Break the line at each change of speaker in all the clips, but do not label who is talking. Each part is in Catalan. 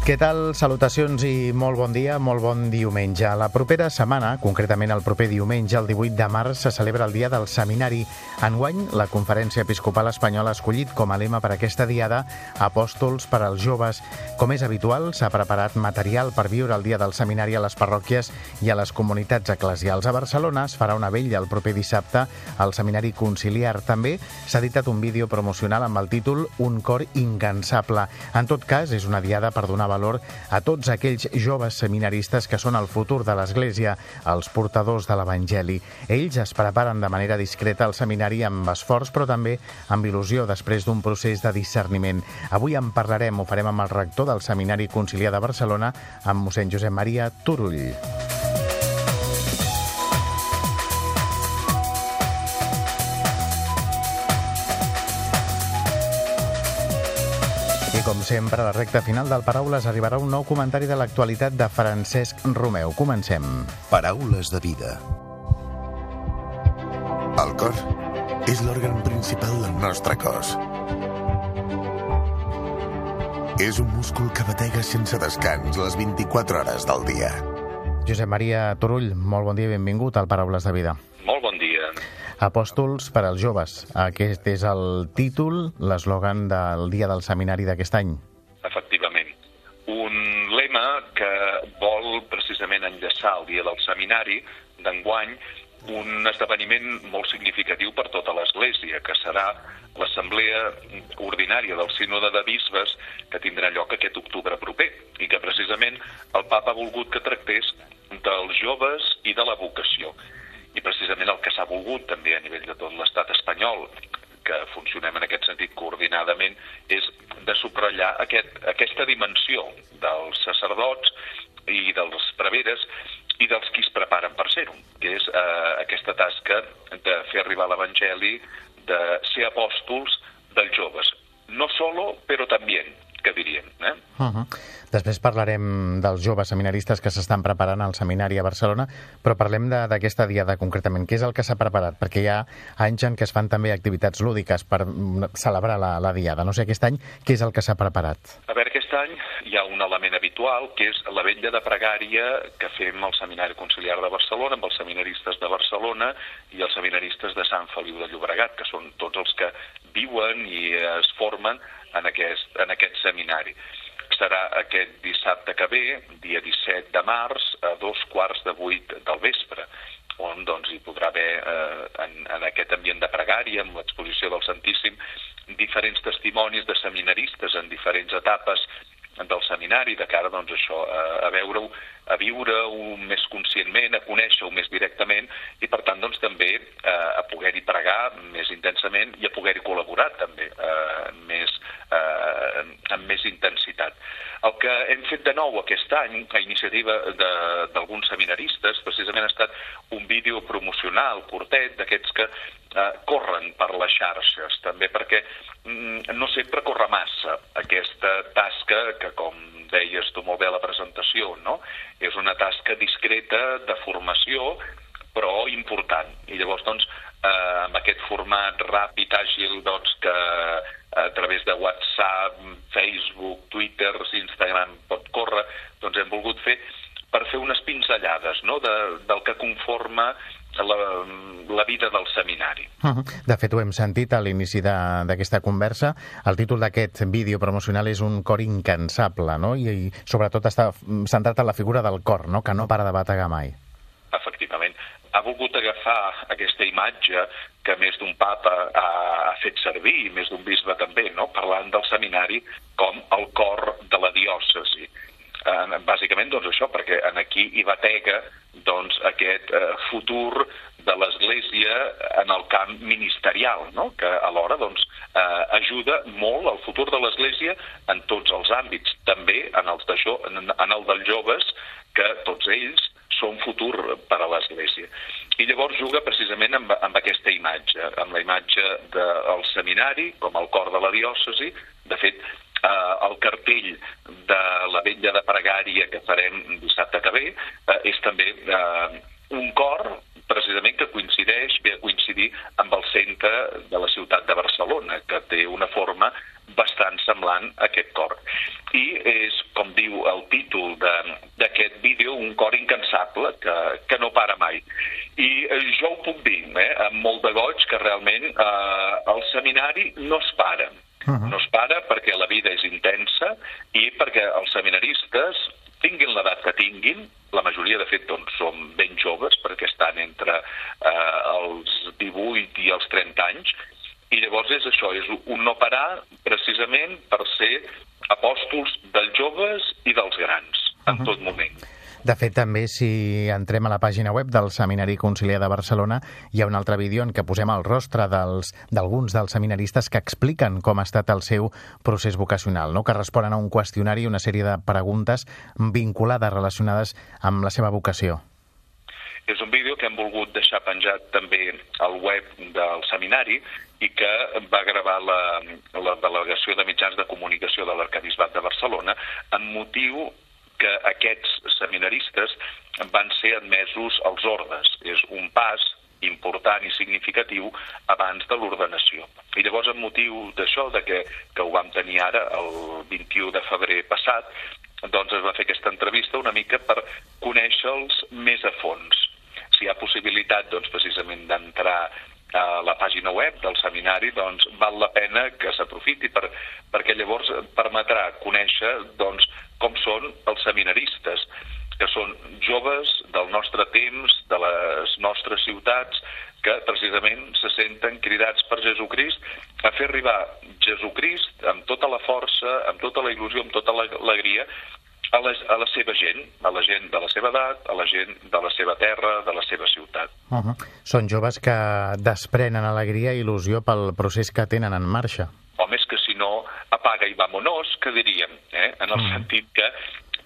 Què tal? Salutacions i molt bon dia, molt bon diumenge. La propera setmana, concretament el proper diumenge, el 18 de març, se celebra el Dia del Seminari. Enguany, la Conferència Episcopal Espanyola ha escollit com a lema per aquesta diada Apòstols per als joves. Com és habitual, s'ha preparat material per viure el Dia del Seminari a les parròquies i a les comunitats eclesials. A Barcelona es farà una vella el proper dissabte al Seminari Conciliar. També s'ha editat un vídeo promocional amb el títol Un cor incansable. En tot cas, és una diada per donar valor a tots aquells joves seminaristes que són el futur de l'Església, els portadors de l'Evangeli. Ells es preparen de manera discreta al seminari amb esforç, però també amb il·lusió després d'un procés de discerniment. Avui en parlarem, ho farem amb el rector del Seminari Conciliar de Barcelona, amb mossèn Josep Maria Turull. I com sempre, a la recta final del Paraules arribarà un nou comentari de l'actualitat de Francesc Romeu. Comencem.
Paraules de vida.
El cor és l'òrgan principal del nostre cos. És un múscul que batega sense descans les 24 hores del dia.
Josep Maria Turull, molt bon dia i benvingut al Paraules de Vida.
Molt bon.
Apòstols per als joves. Aquest és el títol, l'eslògan del dia del seminari d'aquest any.
Efectivament. Un lema que vol precisament enllaçar el dia del seminari d'enguany un esdeveniment molt significatiu per tota l'Església, que serà l'Assemblea Ordinària del Sínode de Bisbes que tindrà lloc aquest octubre proper i que precisament el papa ha volgut que tractés dels joves i de la vocació i precisament el que s'ha volgut també a nivell de tot l'estat espanyol que funcionem en aquest sentit coordinadament és de subratllar aquest, aquesta dimensió dels sacerdots i dels preveres i dels qui es preparen per ser-ho, que és eh, aquesta tasca de fer arribar l'Evangeli, de ser apòstols dels joves. No solo, però també, que diríem. Eh?
Uh -huh. Després parlarem dels joves seminaristes que s'estan preparant al seminari a Barcelona, però parlem d'aquesta diada concretament. Què és el que s'ha preparat? Perquè hi ha anys en què es fan també activitats lúdiques per celebrar la, la diada. No sé, aquest any, què és el que s'ha preparat?
A veure, aquest any hi ha un element habitual, que és la vetlla de pregària que fem al Seminari Conciliar de Barcelona, amb els seminaristes de Barcelona i els seminaristes de Sant Feliu de Llobregat, que són tots els que viuen i es formen en aquest, en aquest seminari. Serà aquest dissabte que ve, dia 17 de març, a dos quarts de vuit del vespre, on doncs, hi podrà haver, eh, en, en aquest ambient de pregària, amb l'exposició del Santíssim, diferents testimonis de seminaristes en diferents etapes del seminari, de cara doncs, això, a, a veure-ho, a viure-ho més conscientment, a conèixer-ho més directament i, per tant, doncs, també eh, a poder-hi pregar més intensament i a poder-hi col·laborar també eh, amb més intensitat. El que hem fet de nou aquest any, a iniciativa d'alguns seminaristes, precisament ha estat un vídeo promocional curtet d'aquests que eh, corren per les xarxes, també perquè mm, no sempre corre massa aquesta tasca que, com deies tu molt bé a la presentació, no? és una tasca discreta de formació, però important. I llavors, doncs, eh, amb aquest format ràpid, àgil, doncs, que a través de WhatsApp, Facebook, Twitter, Instagram pot córrer, doncs hem volgut fer per fer unes pinzellades no? de, del que conforma la, la vida del seminari.
De fet, ho hem sentit a l'inici d'aquesta conversa. El títol d'aquest vídeo promocional és Un cor incansable, no? I, i sobretot està centrat en la figura del cor, no? que no para de bategar mai.
Efectivament. Ha volgut agafar aquesta imatge que més d'un papa ha, ha fet servir, i més d'un bisbe també, no? parlant del seminari com el cor de la diòcesi. Eh, bàsicament, doncs, això, perquè en aquí hi batega doncs, aquest eh, futur de l'Església en el camp ministerial, no? que alhora doncs, eh, ajuda molt al futur de l'Església en tots els àmbits, també en, els de jo, en, en el dels joves, que tots ells són futur per a l'Església. I llavors juga precisament amb, amb aquesta imatge, amb la imatge del seminari, com el cor de la diòcesi. De fet, eh, el cartell de la vetlla de pregària que farem dissabte que ve eh, és també eh, un cor precisament que coincideix, ve a coincidir amb el centre de la ciutat de Barcelona, que té una forma bastant semblant a aquest cor. I és, com diu el títol d'aquest vídeo, un cor incansable que, que no para mai. I eh, jo ho puc dir, eh, amb molt de goig, que realment eh, el seminari no es para. Uh -huh. No es para perquè la vida és intensa i perquè els seminaristes, tinguin l'edat que tinguin, la majoria de fet doncs, som ben joves perquè estan entre eh, els 18 i els 30 anys, i llavors és això, és un no parar precisament per ser apòstols dels joves i dels grans en uh -huh. tot moment.
De fet, també, si entrem a la pàgina web del Seminari Conciliar de Barcelona, hi ha un altre vídeo en què posem el rostre d'alguns dels, dels seminaristes que expliquen com ha estat el seu procés vocacional, no? que responen a un qüestionari i una sèrie de preguntes vinculades, relacionades amb la seva vocació.
És un vídeo que hem volgut deixar penjat també al web del seminari i que va gravar la, la Delegació de Mitjans de Comunicació de l'Arcabisbat de Barcelona amb motiu que aquests seminaristes van ser admesos als ordes. És un pas important i significatiu abans de l'ordenació. I llavors, amb motiu d'això, de que, que ho vam tenir ara, el 21 de febrer passat, doncs es va fer aquesta entrevista una mica per conèixer-los més a fons si hi ha possibilitat doncs, precisament d'entrar a la pàgina web del seminari, doncs val la pena que s'aprofiti per, perquè llavors permetrà conèixer doncs, com són els seminaristes, que són joves del nostre temps, de les nostres ciutats, que precisament se senten cridats per Jesucrist a fer arribar Jesucrist amb tota la força, amb tota la il·lusió, amb tota l'alegria a la, a la seva gent, a la gent de la seva edat, a la gent de la seva terra, de la seva ciutat.
Uh -huh. Són joves que desprenen alegria i il·lusió pel procés que tenen en marxa.
Home, és que si no, apaga i vamonos, que diríem, eh? en el uh -huh. sentit que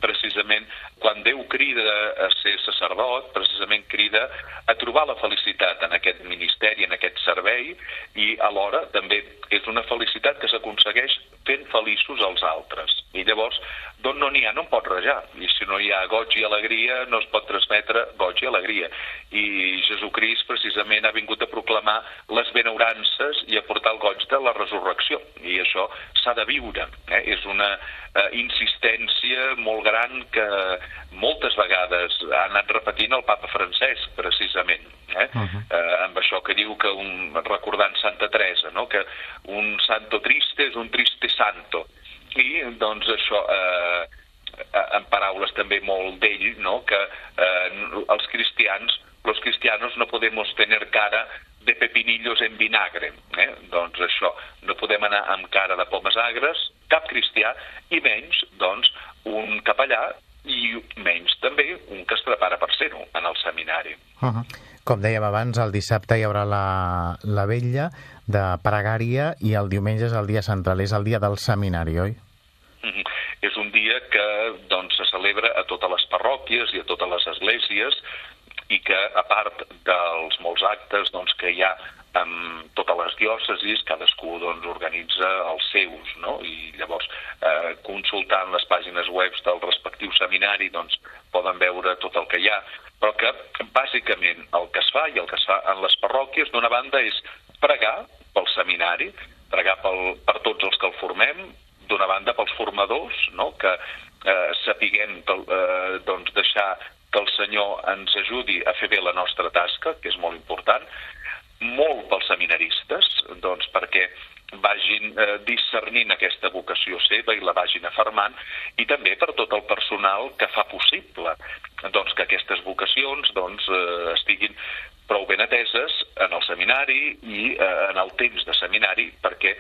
precisament quan Déu crida a ser sacerdot, precisament crida a trobar la felicitat en aquest ministeri, en aquest servei, i alhora també és una felicitat que s'aconsegueix fent feliços els altres. I llavors d'on no n'hi ha no en pot rejar. I si no hi ha goig i alegria, no es pot transmetre goig i alegria. I Jesucrist precisament ha vingut a proclamar les benaurances i a portar el goig de la resurrecció. I això s'ha de viure. Eh? És una eh, insistència molt gran que moltes vegades ha anat repetint el papa Francesc, precisament. Eh? Uh -huh. eh, amb això que diu que, un, recordant Santa Teresa, no? que un santo triste és un triste santo i doncs això, eh, en paraules també molt d'ell, no? que eh, els cristians, los cristianos no podemos tener cara de pepinillos en vinagre. Eh? Doncs això, no podem anar amb cara de pomes agres, cap cristià, i menys, doncs, un capellà i menys també un que es prepara per ser-ho en el seminari.
Uh -huh. Com dèiem abans, el dissabte hi haurà la, la vetlla de pregària i el diumenge és el dia central, és el dia del seminari, oi?
És un dia que doncs, se celebra a totes les parròquies i a totes les esglésies i que, a part dels molts actes doncs, que hi ha en totes les diòcesis, cadascú doncs, organitza els seus, no? i llavors eh, consultant les pàgines web del respectiu seminari doncs, poden veure tot el que hi ha, però que bàsicament el que es fa i el que es fa en les parròquies d'una banda és pregar pel seminari, pregar pel, per tots els que el formem, d'una banda pels formadors, no? que eh, sapiguem eh, doncs deixar que el Senyor ens ajudi a fer bé la nostra tasca, que és molt important, molt pels seminaristes, doncs perquè vagin eh, discernint aquesta vocació seva i la vagin afermant, i també per tot el personal que fa possible doncs, que aquestes vocacions doncs, eh, estiguin prou ben ateses en el seminari i eh, en el temps de seminari perquè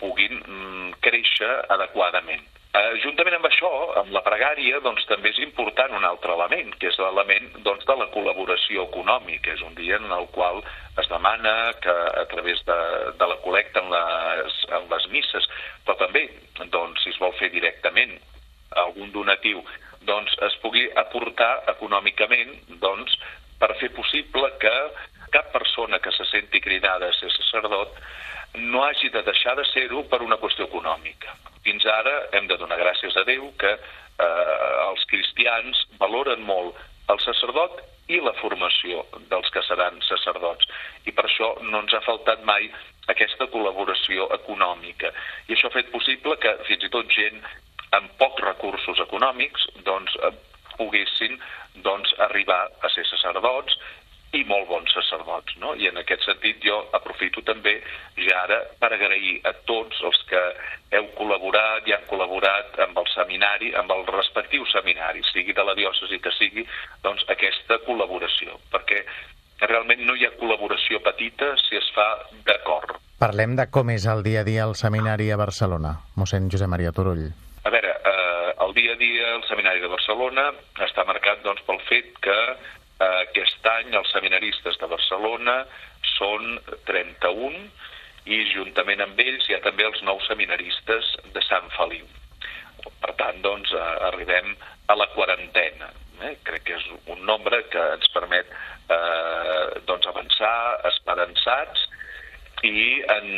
puguin mm, créixer adequadament. Eh, juntament amb això, amb la pregària, doncs, també és important un altre element, que és l'element doncs, de la col·laboració econòmica. És un dia en el qual es demana que a través de, de la col·lecta en les, en les misses, però també, doncs, si es vol fer directament algun donatiu, doncs, es pugui aportar econòmicament doncs, per fer possible que cap persona que se senti cridada a ser sacerdot no hagi de deixar de ser-ho per una qüestió econòmica. fins ara hem de donar gràcies a Déu que eh, els cristians valoren molt el sacerdot i la formació dels que seran sacerdots. I per això no ens ha faltat mai aquesta col·laboració econòmica. I això ha fet possible que fins i tot gent amb pocs recursos econòmics doncs, eh, poguessin doncs, arribar a ser sacerdots i molt bons sacerdots. No? I en aquest sentit jo aprofito també ja ara per agrair a tots els que heu col·laborat i han col·laborat amb el seminari, amb el respectiu seminari, sigui de la diòcesi que sigui, doncs aquesta col·laboració, perquè realment no hi ha col·laboració petita si es fa d'acord.
Parlem de com és el dia a dia al seminari a Barcelona, mossèn Josep Maria Turull.
A veure, eh, el dia a dia al seminari de Barcelona està marcat doncs, pel fet que aquest any els seminaristes de Barcelona són 31 i juntament amb ells hi ha també els nous seminaristes de Sant Feliu. Per tant, doncs, arribem a la quarantena. Eh? Crec que és un nombre que ens permet eh, doncs avançar esperançats i en,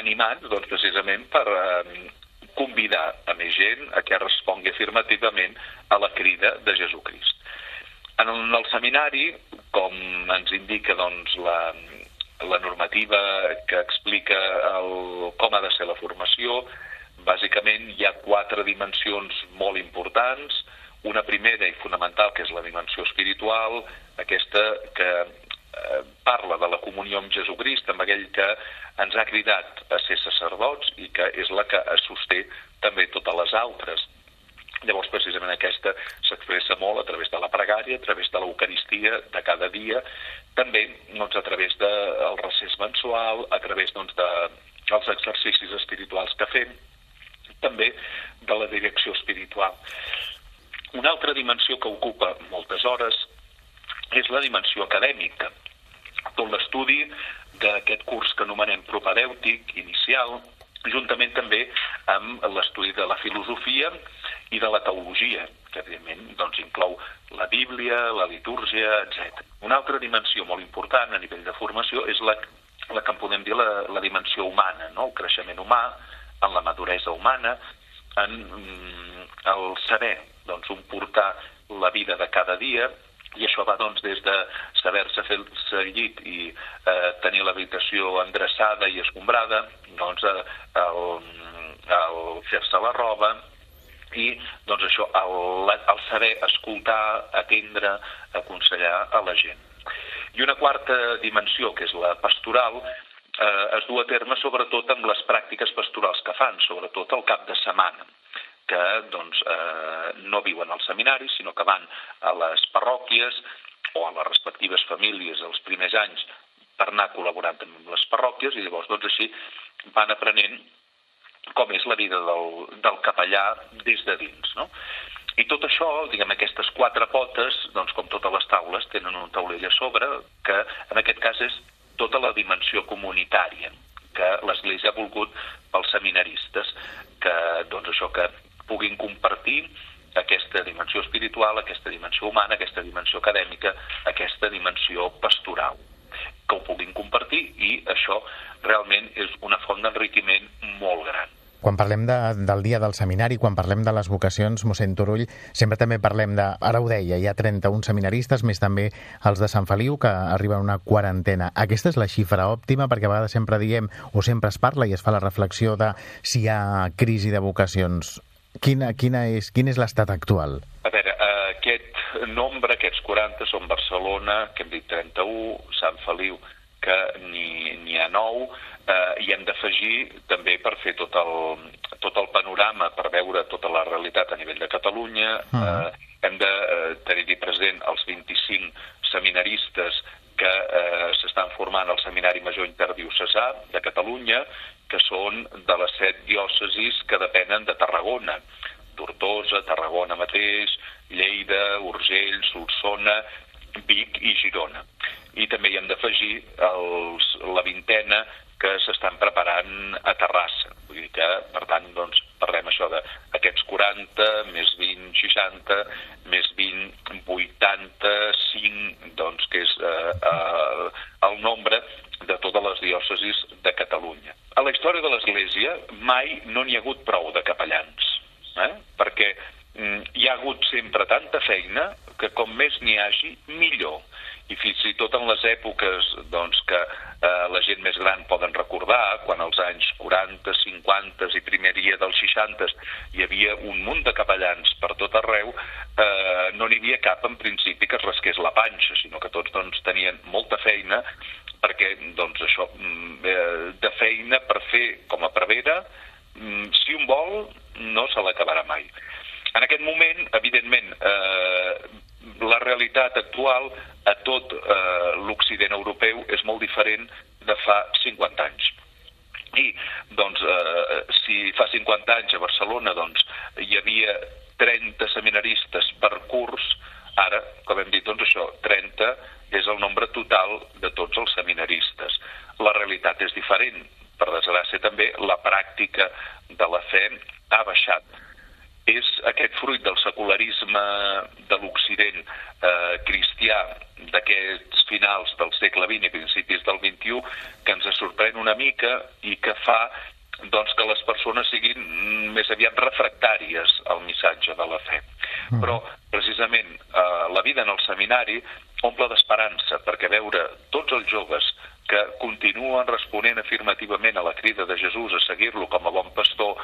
animats doncs, precisament per eh, convidar a més gent a que respongui afirmativament a la crida de Jesucrist. En el seminari, com ens indica doncs, la, la normativa que explica el, com ha de ser la formació, bàsicament hi ha quatre dimensions molt importants. Una primera i fonamental, que és la dimensió espiritual, aquesta que eh, parla de la comunió amb Jesucrist, amb aquell que ens ha cridat a ser sacerdots i que és la que sosté també totes les altres. Llavors, precisament aquesta s'expressa molt a través de la pregària, a través de l'Eucaristia de cada dia, també doncs, a través del recés mensual, a través doncs, de, dels exercicis espirituals que fem, també de la direcció espiritual. Una altra dimensió que ocupa moltes hores és la dimensió acadèmica. Tot l'estudi d'aquest curs que anomenem propedèutic inicial, juntament també amb l'estudi de la filosofia i de la teologia, que evidentment doncs, inclou la Bíblia, la litúrgia, etc. Una altra dimensió molt important a nivell de formació és la, la que en podem dir la, la dimensió humana, no? el creixement humà, en la maduresa humana, en mm, el saber doncs, un portar la vida de cada dia, i això va doncs, des de saber-se fer el llit i eh, tenir l'habitació endreçada i escombrada, doncs, el, el fer-se la roba, i doncs això, el, el saber escoltar, atendre, aconsellar a la gent. I una quarta dimensió, que és la pastoral, eh, es du a terme sobretot amb les pràctiques pastorals que fan, sobretot al cap de setmana que doncs, eh, no viuen al seminari, sinó que van a les parròquies o a les respectives famílies els primers anys per anar col·laborant amb les parròquies i llavors doncs, així van aprenent com és la vida del, del capellà des de dins. No? I tot això, diguem, aquestes quatre potes, doncs, com totes les taules, tenen un taulell a sobre, que en aquest cas és tota la dimensió comunitària que l'Església ha volgut pels seminaristes, que, doncs, això que puguin compartir aquesta dimensió espiritual, aquesta dimensió humana, aquesta dimensió acadèmica, aquesta dimensió pastoral que ho puguin compartir i això realment és una font d'enriquiment molt gran.
Quan parlem de, del dia del seminari, quan parlem de les vocacions, mossèn Turull, sempre també parlem de, ara ho deia, hi ha 31 seminaristes, més també els de Sant Feliu, que arriben a una quarantena. Aquesta és la xifra òptima, perquè a vegades sempre diem, o sempre es parla i es fa la reflexió de si hi ha crisi de vocacions. Quina, quina és, quin és l'estat actual?
A veure, nombre, aquests 40 són Barcelona, que hem dit 31, Sant Feliu, que n'hi ha 9, eh, i hem d'afegir també per fer tot el, tot el panorama, per veure tota la realitat a nivell de Catalunya, uh -huh. eh, hem de eh, tenir-hi present els 25 seminaristes que eh, s'estan formant al Seminari Major Interdiocesà de Catalunya, que són de les set diòcesis que depenen de Tarragona. Tortosa, Tarragona mateix, Lleida, Urgell, Solsona, Vic i Girona. I també hi hem d'afegir la vintena que s'estan preparant a Terrassa. Vull dir que, per tant, doncs, parlem això d'aquests 40, més 20, 60, més 20, 85, doncs, que és eh, eh, el nombre de totes les diòcesis de Catalunya. A la història de l'Església mai no n'hi ha hagut prou de capellans, eh? perquè mm, hi ha hagut sempre tanta feina que com més n'hi hagi, millor i fins i tot en les èpoques doncs, que eh, la gent més gran poden recordar, quan als anys 40, 50 i primeria dels 60 hi havia un munt de capellans per tot arreu, eh, no n'hi havia cap en principi que es rasqués la panxa, sinó que tots doncs, tenien molta feina perquè doncs, això, mm, eh, de feina per fer com a prevera, mm, si un vol, no se l'acabarà mai. En aquest moment, evidentment, eh, la realitat actual a tot eh, l'Occident europeu és molt diferent de fa 50 anys. I, doncs, eh, si fa 50 anys a Barcelona doncs, hi havia 30 seminaristes per curs, ara, com hem dit, doncs això, 30 és el nombre total de tots els seminaristes. La realitat és diferent. Per desgràcia, també la pràctica de la fe ha baixat és aquest fruit del secularisme de l'Occident eh, cristià d'aquests finals del segle XX i principis del XXI que ens sorprèn una mica i que fa doncs, que les persones siguin més aviat refractàries al missatge de la fe. Mm. Però, precisament, eh, la vida en el seminari omple d'esperança, perquè veure tots els joves que continuen responent afirmativament a la crida de Jesús a seguir-lo com a bon pastor,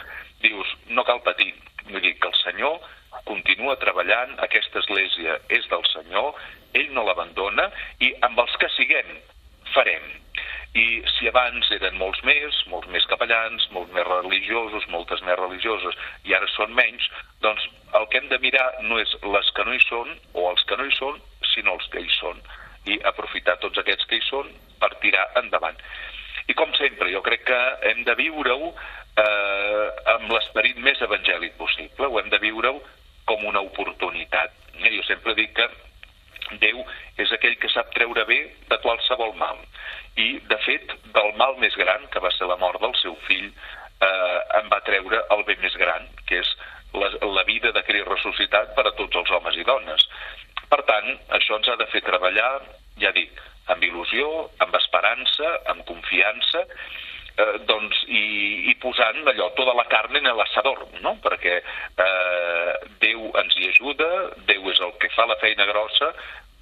dius, no cal patir, Vull dir que el Senyor continua treballant, aquesta església és del Senyor, ell no l'abandona i amb els que siguem farem. I si abans eren molts més, molts més capellans, molts més religiosos, moltes més religioses, i ara són menys, doncs el que hem de mirar no és les que no hi són o els que no hi són, sinó els que hi són. I aprofitar tots aquests que hi són per tirar endavant. I com sempre, jo crec que hem de viure-ho eh, amb l'esperit més evangèlic possible, ho hem de viure-ho com una oportunitat. Eh, jo sempre dic que Déu és aquell que sap treure bé de qualsevol mal. I, de fet, del mal més gran, que va ser la mort del seu fill, eh, en va treure el bé més gran, que és la, la vida de Crist ressuscitat per a tots els homes i dones. Per tant, això ens ha de fer treballar, ja dic, amb il·lusió, amb esperança, amb confiança, eh, doncs, i, i posant allò, tota la carn en l'assador, no? perquè eh, Déu ens hi ajuda, Déu és el que fa la feina grossa,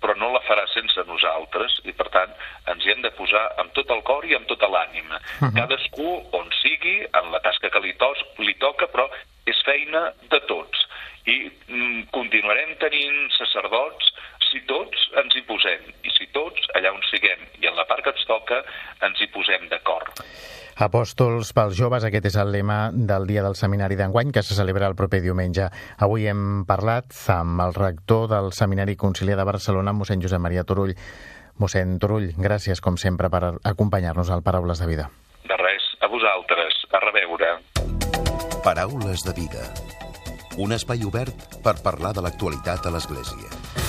però no la farà sense nosaltres i per tant ens hi hem de posar amb tot el cor i amb tota l'ànima. Uh -huh. Cadascú on sigui, en la tasca que li, tos, li toca, però és feina de tots. I mm, continuarem tenint sacerdots si tots ens hi posem, i si tots, allà on siguem, i en la part que ens toca, ens hi posem d'acord.
Apòstols pels joves, aquest és el lema del dia del seminari d'enguany que se celebra el proper diumenge. Avui hem parlat amb el rector del Seminari Conciliar de Barcelona, mossèn Josep Maria Turull. Mossèn Turull, gràcies com sempre per acompanyar-nos al Paraules de Vida.
De res, a vosaltres, a reveure.
Paraules de Vida. Un espai obert per parlar de l'actualitat a l'Església.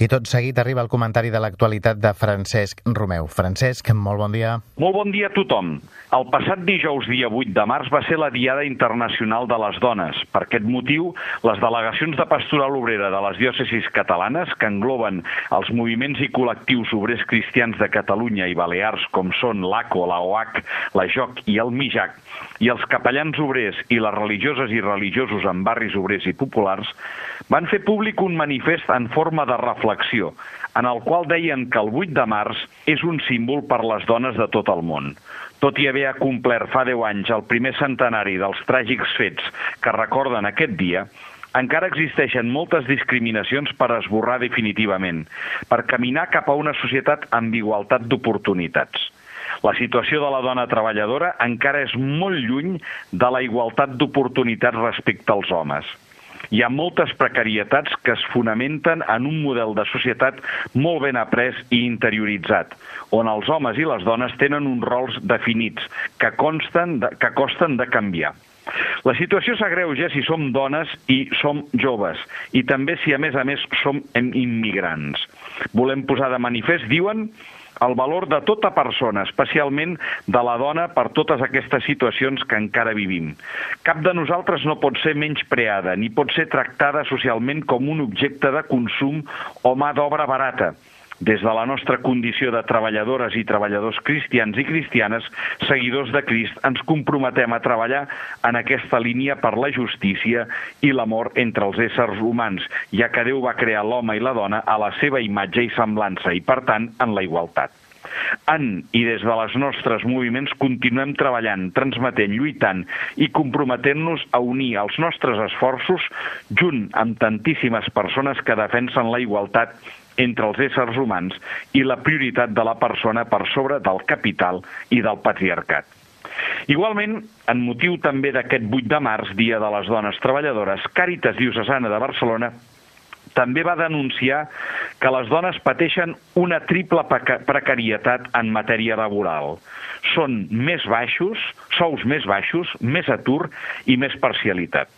I tot seguit arriba el comentari de l'actualitat de Francesc Romeu. Francesc, molt bon dia.
Molt bon dia a tothom. El passat dijous, dia 8 de març, va ser la Diada Internacional de les Dones. Per aquest motiu, les delegacions de pastoral obrera de les diòcesis catalanes, que engloben els moviments i col·lectius obrers cristians de Catalunya i Balears, com són l'ACO, la OAC, la JOC i el MIJAC, i els capellans obrers i les religioses i religiosos en barris obrers i populars, van fer públic un manifest en forma de reflexió, en el qual deien que el 8 de març és un símbol per les dones de tot el món. Tot i haver complert fa 10 anys el primer centenari dels tràgics fets que recorden aquest dia, encara existeixen moltes discriminacions per esborrar definitivament, per caminar cap a una societat amb igualtat d'oportunitats. La situació de la dona treballadora encara és molt lluny de la igualtat d'oportunitats respecte als homes hi ha moltes precarietats que es fonamenten en un model de societat molt ben après i interioritzat, on els homes i les dones tenen uns rols definits que, consten de, que costen de canviar. La situació s'agreuja si som dones i som joves, i també si a més a més som immigrants. Volem posar de manifest, diuen, el valor de tota persona, especialment de la dona per totes aquestes situacions que encara vivim. Cap de nosaltres no pot ser menys preada, ni pot ser tractada socialment com un objecte de consum o mà d'obra barata. Des de la nostra condició de treballadores i treballadors cristians i cristianes, seguidors de Crist, ens comprometem a treballar en aquesta línia per la justícia i l'amor entre els éssers humans, ja que Déu va crear l'home i la dona a la seva imatge i semblança i, per tant, en la igualtat. En i des de les nostres moviments continuem treballant, transmetent, lluitant i comprometent-nos a unir els nostres esforços junt amb tantíssimes persones que defensen la igualtat entre els éssers humans i la prioritat de la persona per sobre del capital i del patriarcat. Igualment, en motiu també d'aquest 8 de març, Dia de les Dones Treballadores, Càritas Diocesana de Barcelona també va denunciar que les dones pateixen una triple precarietat en matèria laboral. Són més baixos, sous més baixos, més atur i més parcialitat.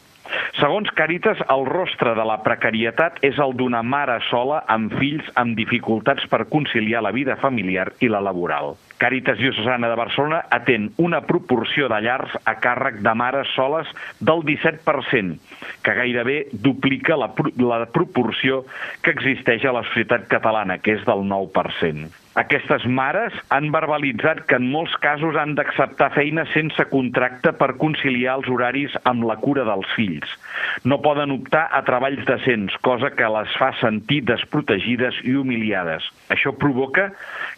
Segons Càritas, el rostre de la precarietat és el d'una mare sola amb fills amb dificultats per conciliar la vida familiar i la laboral. Càritas Diocesana de Barcelona atén una proporció de llars a càrrec de mares soles del 17%, que gairebé duplica la, la proporció que existeix a la societat catalana, que és del 9%. Aquestes mares han verbalitzat que en molts casos han d'acceptar feina sense contracte per conciliar els horaris amb la cura dels fills. No poden optar a treballs decents, cosa que les fa sentir desprotegides i humiliades. Això provoca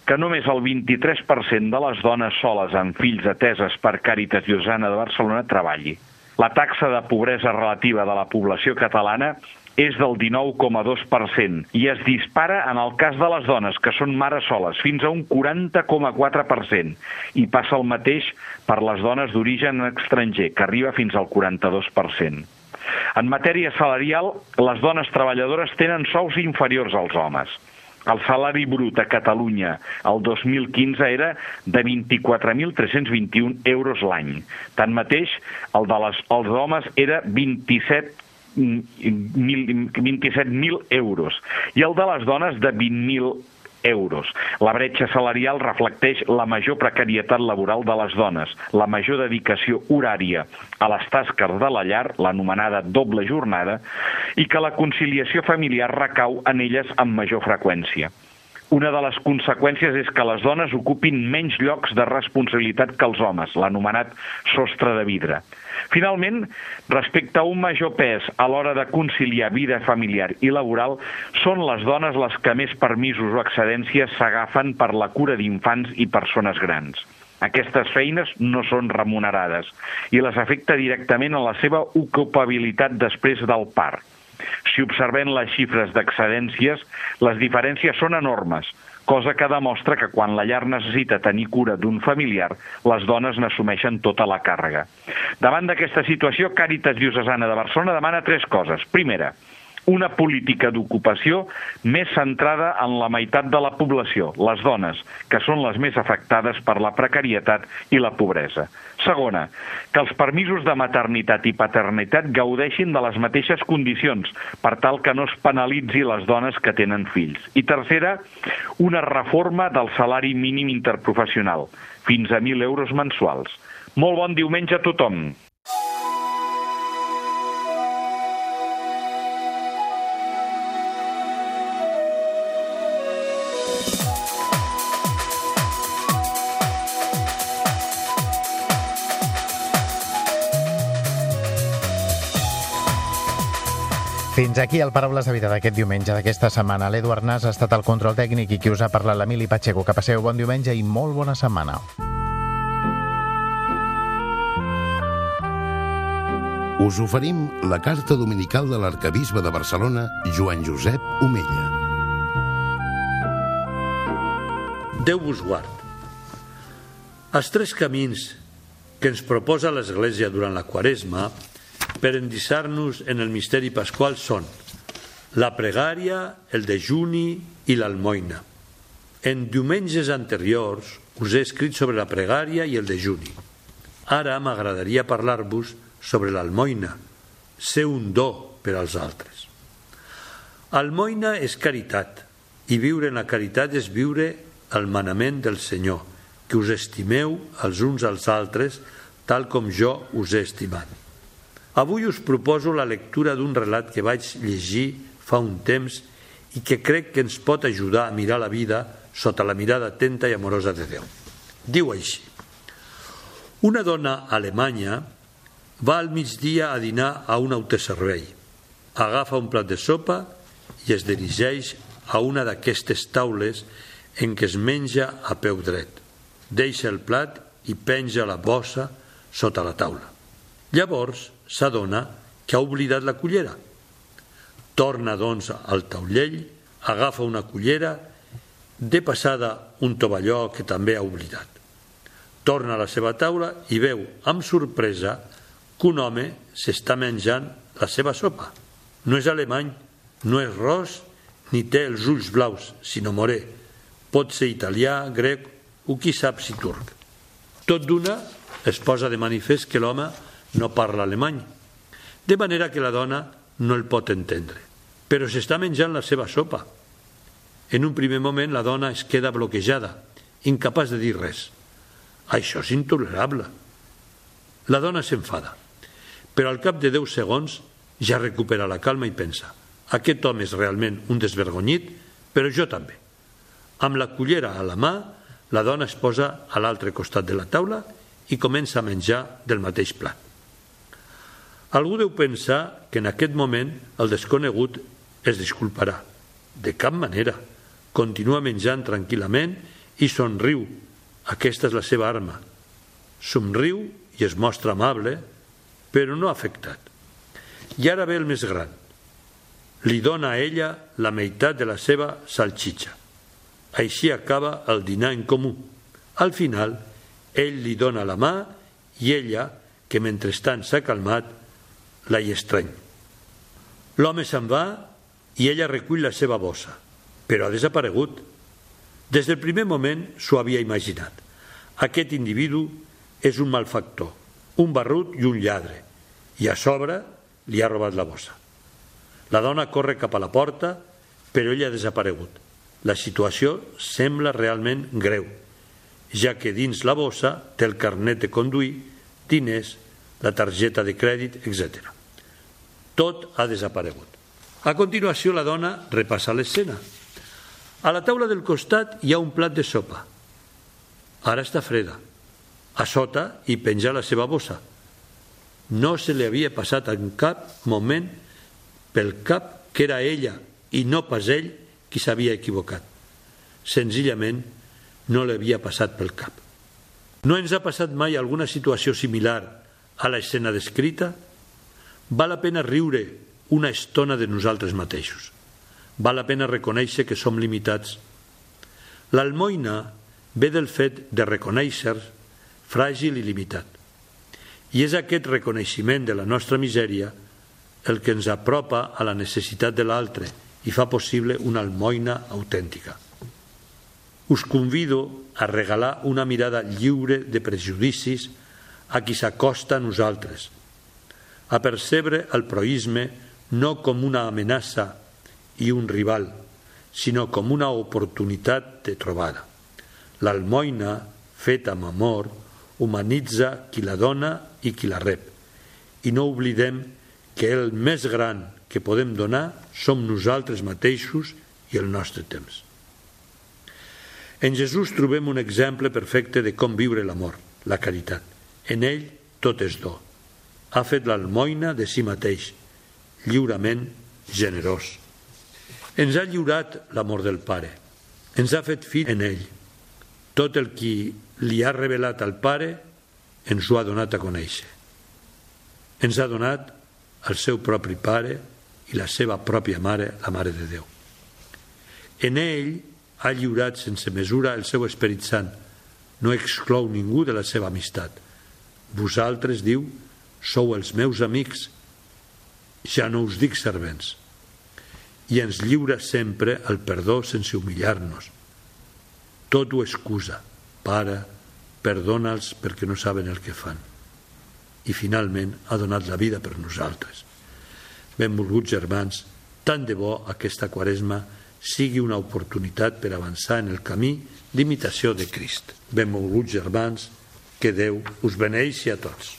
que només el 23% de les dones soles amb fills ateses per Càritas Diosana de Barcelona treballi. La taxa de pobresa relativa de la població catalana és del 19,2% i es dispara en el cas de les dones, que són mares soles, fins a un 40,4% i passa el mateix per les dones d'origen estranger, que arriba fins al 42%. En matèria salarial, les dones treballadores tenen sous inferiors als homes. El salari brut a Catalunya el 2015 era de 24.321 euros l'any. Tanmateix, el de les, els homes era 27 27.000 euros i el de les dones de 20.000 euros. La bretxa salarial reflecteix la major precarietat laboral de les dones, la major dedicació horària a les tasques de la llar, l'anomenada doble jornada, i que la conciliació familiar recau en elles amb major freqüència. Una de les conseqüències és que les dones ocupin menys llocs de responsabilitat que els homes, l'anomenat sostre de vidre. Finalment, respecte a un major pes a l'hora de conciliar vida familiar i laboral, són les dones les que més permisos o excedències s'agafen per la cura d'infants i persones grans. Aquestes feines no són remunerades i les afecta directament a la seva ocupabilitat després del part. Si observem les xifres d'excedències, les diferències són enormes, cosa que demostra que quan la llar necessita tenir cura d'un familiar, les dones n'assumeixen tota la càrrega. Davant d'aquesta situació, Càritas Diocesana de Barcelona demana tres coses. Primera, una política d'ocupació més centrada en la meitat de la població, les dones, que són les més afectades per la precarietat i la pobresa. Segona, que els permisos de maternitat i paternitat gaudeixin de les mateixes condicions, per tal que no es penalitzi les dones que tenen fills. I tercera, una reforma del salari mínim interprofessional, fins a 1.000 euros mensuals. Molt bon diumenge a tothom!
Fins aquí el Paraules de Vida d'aquest diumenge, d'aquesta setmana. L'Eduard Nas ha estat el control tècnic i qui us ha parlat l'Emili Pacheco. Que passeu bon diumenge i molt bona setmana.
Us oferim la carta dominical de l'arcabisbe de Barcelona, Joan Josep Omella.
Déu vos guard. Els tres camins que ens proposa l'Església durant la Quaresma per endissar-nos en el misteri pasqual són la pregària, el dejuni i l'almoina. En diumenges anteriors us he escrit sobre la pregària i el dejuni. Ara m'agradaria parlar-vos sobre l'almoina, ser un do per als altres. Almoina és caritat, i viure en la caritat és viure el manament del Senyor, que us estimeu els uns als altres tal com jo us he estimat. Avui us proposo la lectura d'un relat que vaig llegir fa un temps i que crec que ens pot ajudar a mirar la vida sota la mirada atenta i amorosa de Déu. Diu així. Una dona alemanya va al migdia a dinar a un autoservei. Agafa un plat de sopa i es dirigeix a una d'aquestes taules en què es menja a peu dret. Deixa el plat i penja la bossa sota la taula. Llavors s'adona que ha oblidat la cullera. Torna, doncs, al taulell, agafa una cullera, de passada un tovalló que també ha oblidat. Torna a la seva taula i veu amb sorpresa que un home s'està menjant la seva sopa. No és alemany, no és ros, ni té els ulls blaus, sinó morè. Pot ser italià, grec o qui sap si turc. Tot d'una es posa de manifest que l'home no parla alemany, de manera que la dona no el pot entendre. Però s'està menjant la seva sopa. En un primer moment la dona es queda bloquejada, incapaç de dir res. Això és intolerable. La dona s'enfada, però al cap de 10 segons ja recupera la calma i pensa aquest home és realment un desvergonyit, però jo també. Amb la cullera a la mà, la dona es posa a l'altre costat de la taula i comença a menjar del mateix plat. Algú deu pensar que en aquest moment el desconegut es disculparà. De cap manera. Continua menjant tranquil·lament i somriu. Aquesta és la seva arma. Somriu i es mostra amable, però no afectat. I ara ve el més gran. Li dona a ella la meitat de la seva salxitxa. Així acaba el dinar en comú. Al final, ell li dona la mà i ella, que mentrestant s'ha calmat, la hi estreny. L'home se'n va i ella recull la seva bossa, però ha desaparegut. Des del primer moment s'ho havia imaginat. Aquest individu és un malfactor, un barrut i un lladre, i a sobre li ha robat la bossa. La dona corre cap a la porta, però ella ha desaparegut. La situació sembla realment greu, ja que dins la bossa té el carnet de conduir, diners, la targeta de crèdit, etc. Tot ha desaparegut. A continuació, la dona repassa l'escena. A la taula del costat hi ha un plat de sopa. Ara està freda. A sota hi penja la seva bossa. No se li havia passat en cap moment pel cap que era ella i no pas ell qui s'havia equivocat. Senzillament no li havia passat pel cap. No ens ha passat mai alguna situació similar a l'escena descrita? Val la pena riure una estona de nosaltres mateixos. Val la pena reconèixer que som limitats. L'almoina ve del fet de reconèixer fràgil i limitat. I és aquest reconeixement de la nostra misèria el que ens apropa a la necessitat de l'altre i fa possible una almoina autèntica. Us convido a regalar una mirada lliure de prejudicis a qui s'acosta a nosaltres, a percebre el proisme no com una amenaça i un rival, sinó com una oportunitat de trobada. L'almoina, feta amb amor, humanitza qui la dona i qui la rep. I no oblidem que el més gran que podem donar som nosaltres mateixos i el nostre temps. En Jesús trobem un exemple perfecte de com viure l'amor, la caritat. En ell tot és do. Ha fet l'almoina de si mateix, lliurement generós. Ens ha lliurat l'amor del Pare. Ens ha fet fill en ell. Tot el qui li ha revelat al Pare ens ho ha donat a conèixer. Ens ha donat el seu propi Pare i la seva pròpia Mare, la Mare de Déu. En ell ha lliurat sense mesura el seu Esperit Sant. No exclou ningú de la seva amistat. Vosaltres, diu, sou els meus amics ja no us dic servents. I ens lliura sempre el perdó sense humillar-nos. Tot ho excusa. Pare, perdona'ls perquè no saben el que fan. I finalment ha donat la vida per nosaltres. Benvolguts germans, tant de bo aquesta quaresma sigui una oportunitat per avançar en el camí d'imitació de Crist. Benvolguts germans, que Déu us beneixi a tots.